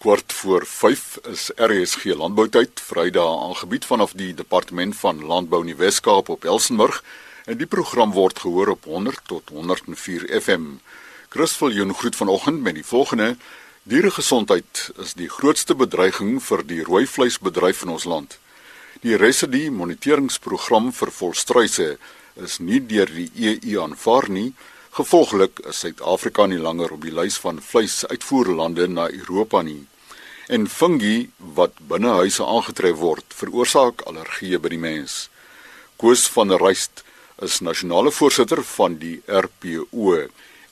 Kwart voor 5 is RSG Landboutyd Vrydag aangebied vanaf die Departement van Landbou in die Wes-Kaap op Elsenburg en die program word gehoor op 100 tot 104 FM. Chris Viljoen groet vanoggend met die volgende: Dieregesondheid is die grootste bedreiging vir die rooi vleisbedryf in ons land. Die Residue moniteringsprogram vir volstruise is nie deur die EU aanvaar nie. Gevolglik is Suid-Afrika nie langer op die lys van vleisuitvoerlande na Europa nie. En fungi wat binne huise aangetref word, veroorsaak allergieë by die mens. Koos van der Rust is nasionale voorsitter van die RPO.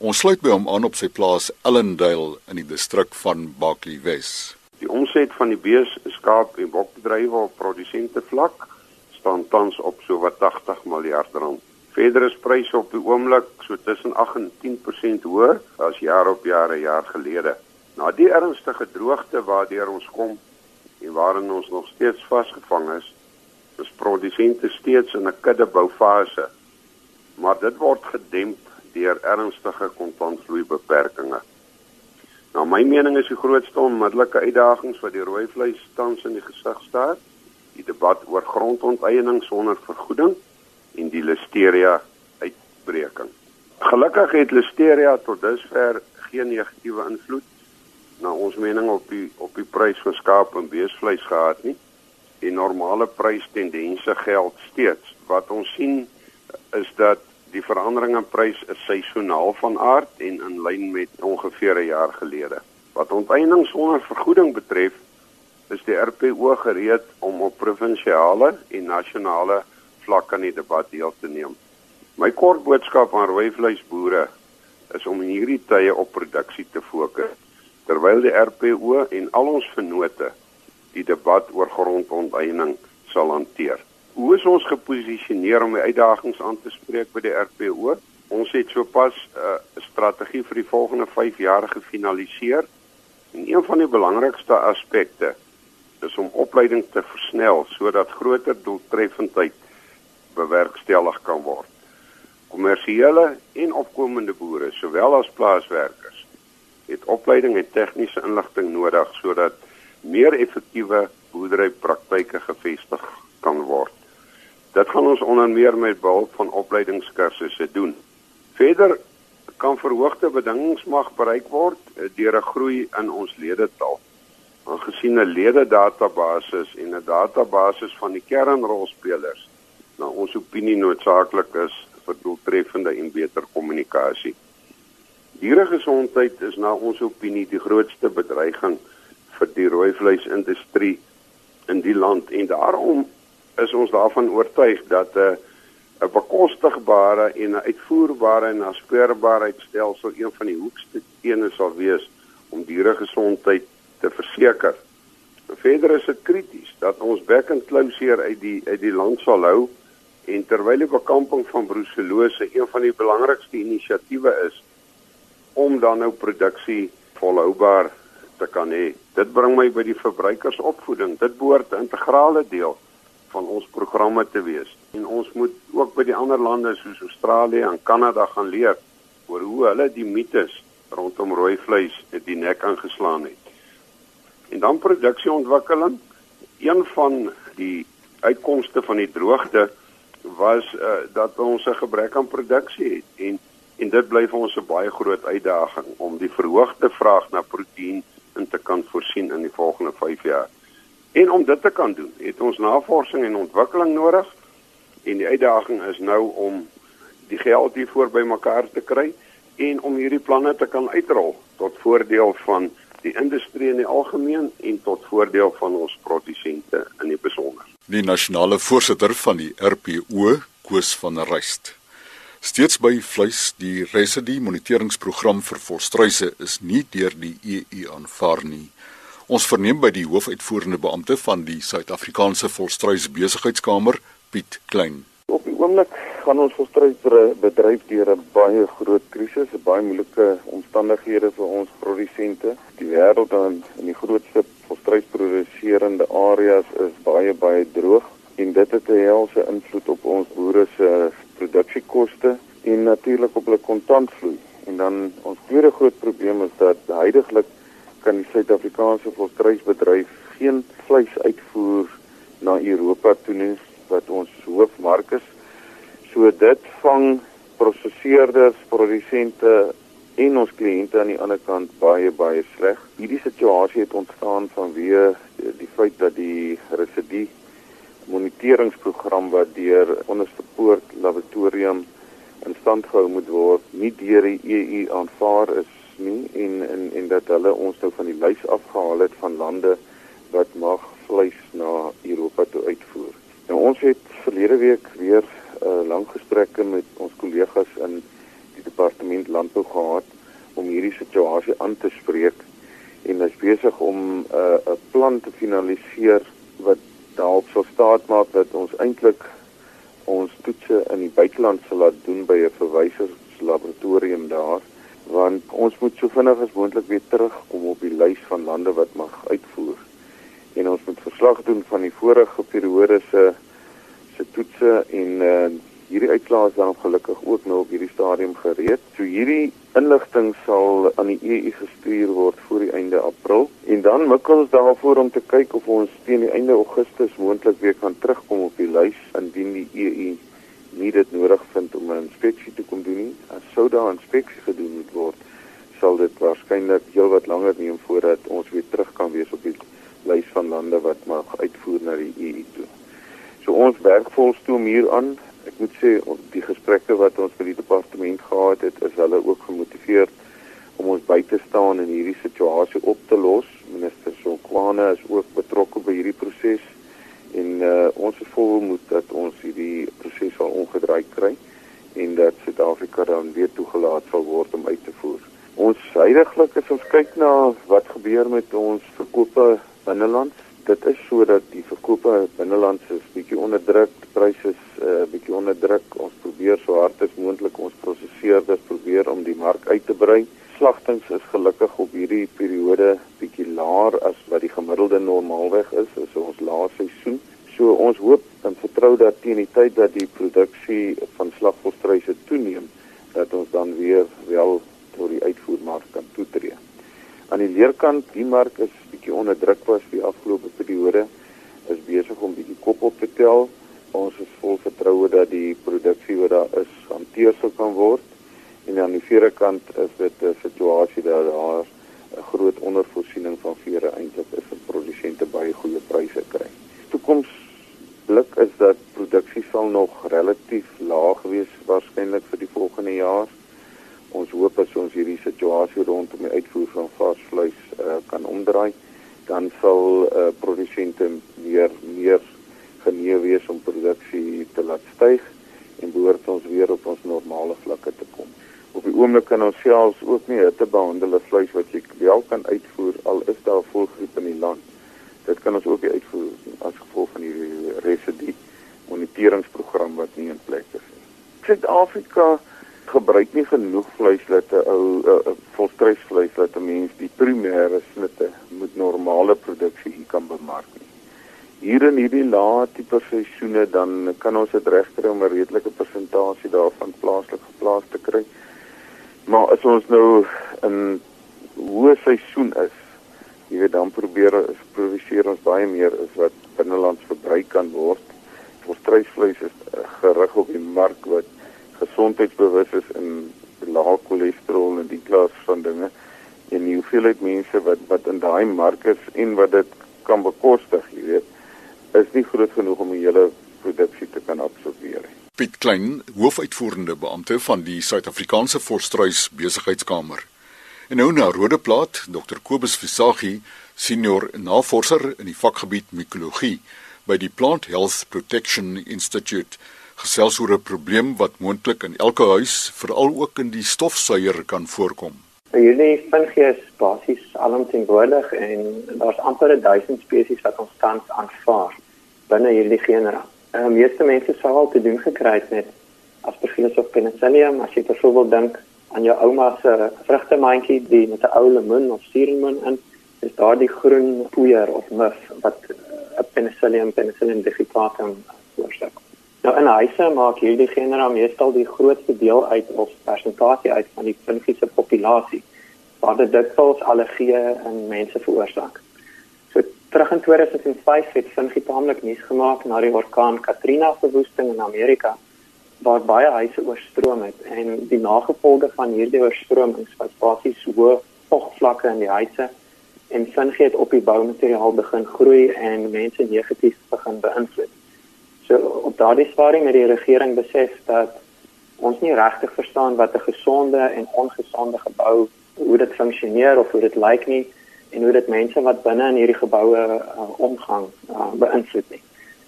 Ons sluit by hom aan op sy plaas Ellendale in die distrik van Barkley Wes. Die omset van die bees, skaap en bokbedrywe op produsente vlak staan tans op so wat 80 miljard rand. Verder is pryse op die oomblik so tussen 8 en 10% hoër as jaar op jaar 'n jaar gelede. Na die ernstige droogte waardeur ons kom en waarin ons nog steeds vasgevang is, is produsente steeds in 'n kuddeboufase. Maar dit word gedemp deur ernstige kontantvloeibeperkings. Nou my mening is die grootste onmiddellike uitdagings wat die rooi vleis tans in die gesig staar, die debat oor grondonteiening sonder vergoeding en die listeria uitbreking. Gelukkig het listeria tot dusver geen negatiewe invloed na ons mening op die op die prys van skaap en beesvleis gehad nie. Die normale prystendense geld steeds. Wat ons sien is dat die verandering in prys is seisoonaal van aard en in lyn met ongeveer 'n jaar gelede. Wat onteiening sonder vergoeding betref, is die RPO gereed om op provinsiale en nasionale vlak aan die debat deel te neem. My kort boodskap aan rooi vleisboere is om in hierdie tye op produksie te fokus terwyl die RPO en al ons vennote die debat oor grondonteiening sal hanteer. Hoe is ons geposisioneer om die uitdagings aan te spreek by die RPO? Ons het sopas uh, 'n uh, strategie vir die volgende 5 jaar gefinaliseer. En een van die belangrikste aspekte is om opleiding te versnel sodat groter doeltreffendheid bewerkstellig kan word. Kommersiële en opkomende boere, sowel as plaaswerkers, het opleiding en tegniese inligting nodig sodat meer effektiewe boerderypraktyke gevestig kan word. Dit gaan ons onder meer met behulp van opleidingskursusse doen. Verder kan verhoogde bedingings mag bereik word eh, deur 'n groei in ons ledetal. Aangesien 'n lededatabase en 'n database van die kernrolspelers na ons opinie noodsaaklik is vir doeltreffende en beter kommunikasie. Dieregesondheid is na ons opinie die grootste bedreiging vir die rooi vleisindustrie in die land en daarom is ons daarvan oortuig dat 'n uh, 'n bekostigbare en 'n uitvoerbare en naspeurbaarheidstelsel een van die hoekste tene sal wees om dieregesondheid te verseker. Verder is dit krities dat ons back and closure uit die uit die land sal hou En terwyl die bekamping van bruselose een van die belangrikste inisiatiewe is om dan nou produksie volhoubaar te kan hê. Dit bring my by die verbruikersopvoeding. Dit behoort 'n integrale deel van ons programme te wees. En ons moet ook by die ander lande soos Australië en Kanada gaan leer oor hoe hulle die mites rondom rooi vleis net die nek aangeslaan het. En dan produksieontwikkeling. Een van die uitkomste van die droogte was uh, dat ons 'n gebrek aan produksie het. En en dit bly vir ons 'n baie groot uitdaging om die verhoogde vraag na proteïen in te kan voorsien in die volgende 5 jaar. En om dit te kan doen, het ons navorsing en ontwikkeling nodig. En die uitdaging is nou om die geld hiervoor bymekaar te kry en om hierdie planne te kan uitrol tot voordeel van die industrie in die algemeen en tot voordeel van ons produsente in die besonder die nasionale voorsitter van die RPO, Koos van Rust. Steeds by vleis, die Residue moniteringsprogram vir volstruise is nie deur die EU aanvaar nie. Ons verneem by die hoofuitvoerende beampte van die Suid-Afrikaanse Volstruis Besigheidskamer, Piet Klein. Op die oomblik gaan ons volstruisbedryf deur 'n baie groot krisis, 'n baie moeilike omstandighede vir ons produsente. Die wêreld en die grootste volstruisproduserende areas is baie baie droog en dit het 'n helse invloed op ons boere se produksiekoste en natuurlik op hulle kontantvloei. En dan ons tweede groot probleem is dat heidaglik kan die Suid-Afrikaanse volstruisbedryf geen vleis uitvoer na Europa toe nie wat ons hoofmark is. So dit vang prosesseerders, produsente en ons kliënte aan die ander kant baie baie sleg. Hierdie situasie het ontstaan vanweë die feit dat die residu moniteringsprogram wat deur onderste poort laboratorium in stand gehou moet word, nie deur die EU aanvaar is nie en en en dat hulle ons nou van die lys afgehaal het van lande wat mag vleis na Europa toe uitvoer. Nou ons het verlede week weer uh, lang gesprekke met ons kollegas in die departement landbou gehad om hierdie situasie aan te spreek en is besig om uh, 'n plan te finaliseer wat daarop sal staat maak dat ons eintlik ons toetse in die buiteland sal laat doen by 'n verwyserslaboratorium daar want ons moet so vinnig as moontlik weer terugkom op die lys van lande wat mag uitvoer. En ons moet verslag doen van die vorige periode se se toetse en uh, hierdie uitslae is dan ongelukkig ook nou op hierdie stadium gereed. So hierdie inligting sal aan die EU gestuur word voor die einde April en dan mik ons daarvoor om te kyk of ons teen die einde Augustus moontlik weer kan terugkom op die lys indien die EU nie dit nodig vind om 'n inspeksie te kom doen nie. As sou daar 'n inspeksie gedoen moet word, sal dit waarskynlik heelwat langer neem voordat ons weer terug kan wees op die lys van lande wat mag uitvoer na die EU toe. So ons werk volstoom hier aan. Ek moet sê die gesprekke wat ons met die departement gehad het, is hulle ook gemotiveerd om ons by te staan en hierdie situasie op te los. Minister Sokwane is ook betrokke by hierdie proses en uh, ons is volmoed dat ons hierdie proses sal omgedraai kry en dat Suid-Afrika dan weer toegelaat sal word om uit te voer. Ons huidigelik as ons kyk na wat gebeur met ons verkope binneland, dit is sodat die verkope binneland is bietjie onder druk, pryse is uh, bietjie onder druk. Ons probeer so hard as moontlik ons prosesseerders probeer om die mark uit te brei. Slagtings is gelukkig op hierdie periode bietjie laer as wat die gemiddelde normaalweg is, is ons laaste seisoen. So ons hoop en vertrou dat teen die tyd dat die produksie van slagvolstruise toeneem, dat ons dan weer wel tot die uitvoermark kan toetree. Aan die leerkant, die mark is onder druk was die afgelope periode is besig om bietjie kop op te tel. Ons is vol vertroue dat die produksie wat daar is hanteer sou kan word. En aan die vere kant is dit 'n situasie dat daar 'n groot ondervoorsiening van vere eintlik is en produsente baie goeie pryse kry. Toekoms blik is dat produksie sal nog relatief laag wees waarskynlik vir die volgende jaar ons hoop as ons hierdie situasie rondom die uitvoer van vars vleis uh, kan omdraai, dan sal uh, produsente weer meer genee wees om produksie te laat styg en behoort ons weer op ons normale vlakke te kom. Op die oomblik kan ons selfs ook nie hitte behandelde vleis wat jy wel kan uitvoer al is daar volgriep in die land. Dit kan ons ook nie uitvoer as gevolg van die residu moniteringsprogram wat nie in plek is nie. Suid-Afrika gebruik nie genoeg vleis dat 'n ou volstruisvleis dat 'n mens die primêre snitte met normale produksie hier kan bemark nie. Hier in hierdie lae tipe seisoene dan kan ons dit regkry om 'n redelike persentasie daarvan plaaslik geplaas te kry. Maar as ons nou in hoë seisoen is, jy weet dan probeer ons produseer ons baie meer as wat binnelands verbruik kan word. Volstruisvleis is gerig op die mark wat gesondheidsbewus is en lae cholesterol en die klas van dinge en die hoeveelheid mense wat wat in daai mark is en wat dit kan bekostig, jy weet, is nie groot genoeg om die hele produksie te kan absorbeer nie. Piet Klein, hoofuitvoerende beampte van die Suid-Afrikaanse Volstruis Besigheidskamer. En nou na Rodeplaat, Dr Kobus Visagie, senior navorser in die vakgebied mikologie by die Plant Health Protection Institute gesels oor 'n probleem wat moontlik in elke huis, veral ook in die stofsuier kan voorkom. Hierdie fungus is basies alomteenwoordig en daar's amper 1000 spesies wat ons tans aanvaar binne hierdie genera. Die uh, meeste mense sou al te doen gekry het met Aspergillus of Penicillium as jy byvoorbeeld dink aan jou ouma se vrugtemandjie die met 'n ou lemoen of suurlemoen in is daar die groen poeier of muf wat 'n uh, Penicillium Penicillium digitatum veroorsaak. Nou in huise maak hierdie genera meestal die grootste deel uit of persentasie uit van die fungiese populasie. waar dit dikwels allergieë in mense veroorsaak. So terug in 2005 het fungie taamlik nuus gemaak na die orkaan Katrina verwoesting in Amerika waar baie huise oorstroom het en die nagevolge van hierdie oorstromings was basies hoë vogvlakke in die huise en fungie het op die boumateriaal begin groei en mense negatief begin beïnvloed. So op daardie stadium het die regering besef dat ons nie regtig verstaan wat 'n gesonde en ongesonde gebou hoe dit funksioneer of hoe dit lyk nie en hoe dit mense wat binne in hierdie geboue uh, omgang uh, beïnvloed nie.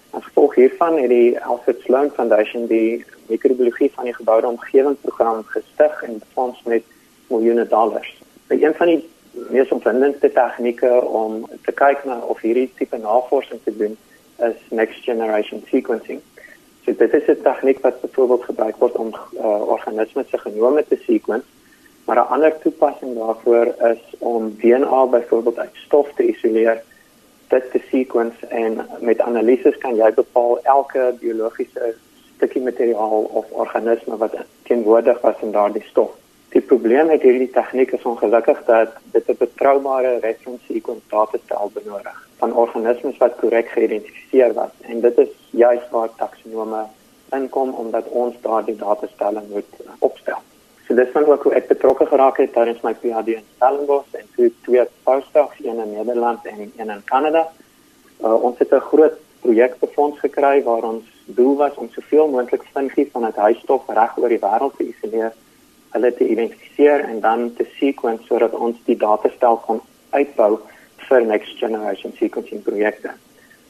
As gevolg hiervan het die Alfred Sloan Foundation die mikrobiologie van die geboude omgewing program gestig en befonds met miljoene dollars. Dit een van die mees opwindende tegnieke om te kyk na of hierdie tipe navorsing te doen is next generation sequencing. So dit is 'n tegniek wat byvoorbeeld gebruik word om uh, organismes se genome te sequence, maar 'n ander toepassing daarvoor is om DNA byvoorbeeld uit stof te isoleer dit te sequence en met analises kan jy bepaal elke biologiese stukkie materiaal of organisme wat teenwoordig was in daardie stof. Die probleem met hierdie tegniek is ongelukkig dat dit 'n betroubare reference sequence datastel benodig van organismes wat korrek geïdentifiseer was en dit is juist waar taksonome inkom omdat ons daardie datastelle moet opstel. So dis van ook hoe ek betrokke geraak het tydens my PhD in Stellenbosch en toe twee postdocs een in Nederland en een in Kanada. Uh, ons het 'n groot projek befonds gekry waar ons doel was om soveel moontlik fungie van 'n huisstof reg oor die wêreld te isoleer, hulle te identifiseer en dan te sequence sodat ons die datastel kon uitbou vir next generation sequencing projekte.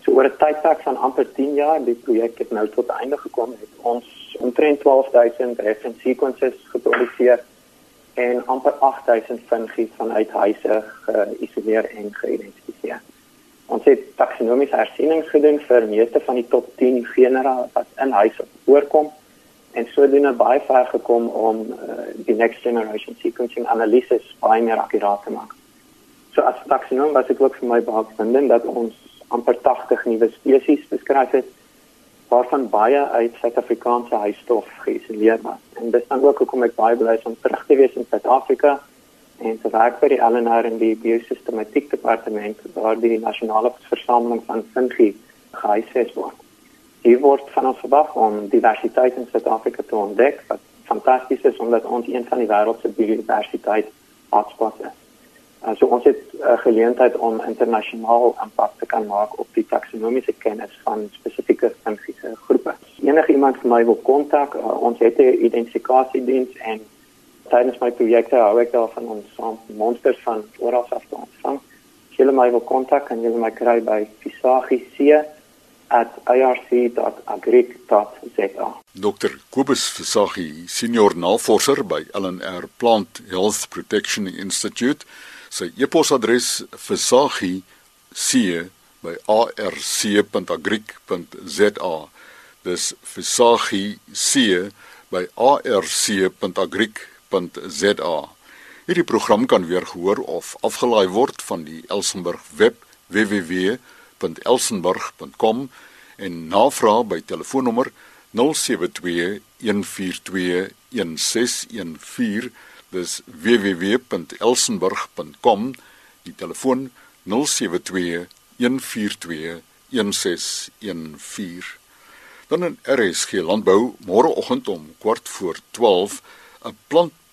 So oor 'n tydperk van amper 10 jaar, die projek het nou tot einde gekom het ons omtrent 12000 reference sequences geproduseer en amper 8000 fungie vanuit huise geïsoleer en geïdentifiseer. Ons het taksonomiese hersiening gedoen vir meeste van die top 10 genera wat in huise voorkom en sodoende baie ver gekom om uh, die next generation sequencing analises baie meer akkuraat te maak. So as taksonom was dit ook vir my baie spannend dat ons amper 80 nuwe spesies beskryf het waarvan baie uit Suid-Afrikaanse huisstof geïsoleer was. En dit dan ook hoekom ek baie bly is om terug te wees in Suid-Afrika en te werk by die LNR en die biosistematiek departement waar die nasionale versameling van fungi gehuisves word. Hier word van ons verwag om diversiteit in Suid-Afrika te ontdek wat fantasties is omdat ons een van die wêreld se biodiversiteit hotspots is. Uh, so ons het 'n uh, geleentheid om internasionaal impak te kan maak op die taksonomiese kennis van spesifieke fungiese groepe. Enige iemand vir my wil kontak, uh, ons het 'n identifikasiediens en tydens my projekte hou ek daarvan om saam monsters van oral af te ontvang. As julle my wil kontak, kan julle my kry by fisagi.irc.agric.za. Dr. Kobus Fisagi, senior navorser by LNR Plant Health Protection Institute Sy e-posadres arc.agric.za. Dis arc.agric.za. Hierdie program kan weer gehoor of afgelaai word van die Elsenburg web www.elsenburg.com en navraag by telefoonnommer 072 142 1614 dis www.elsenburg.com die telefoon 072 142 1614 dan in RSG landbou môreoggend om kwart voor 12 'n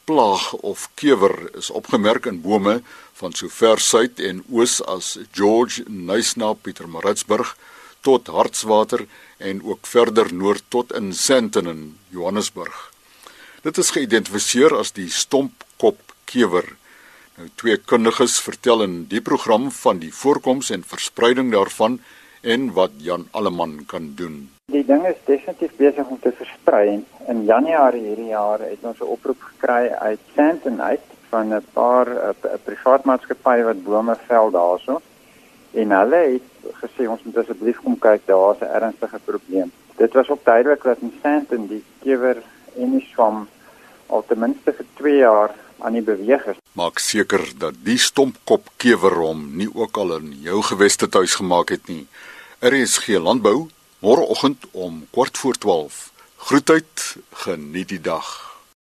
plantplaag of kewer is opgemerk in bome van sover suid en oos as George Nysna Pietermaritzburg tot Hartswater en ook verder noord tot in Sandton Johannesburg Dit is geïdentifiseer as die stompkopkewer. Nou twee kundiges vertel in die program van die voorkoms en verspreiding daarvan en wat Jan Alleman kan doen. Die ding is definitief besig om te versprei. In Januarie hierdie jaar het ons 'n oproep gekry uit Sandton uit van 'n paar 'n privaat maatskappy wat bome vel daarso. En hulle het gesê ons moet asseblief kom kyk, daar's 'n ernstige probleem. Dit was ook duidelik dat in Sandton die kewer en die swam al ten minste vir 2 jaar aan die beweeg is. Maak seker dat die stompkop kewer hom nie ook al in jou geweste tuis gemaak het nie. Geen landbou môreoggend om kort voor 12. Groetheid, geniet die dag.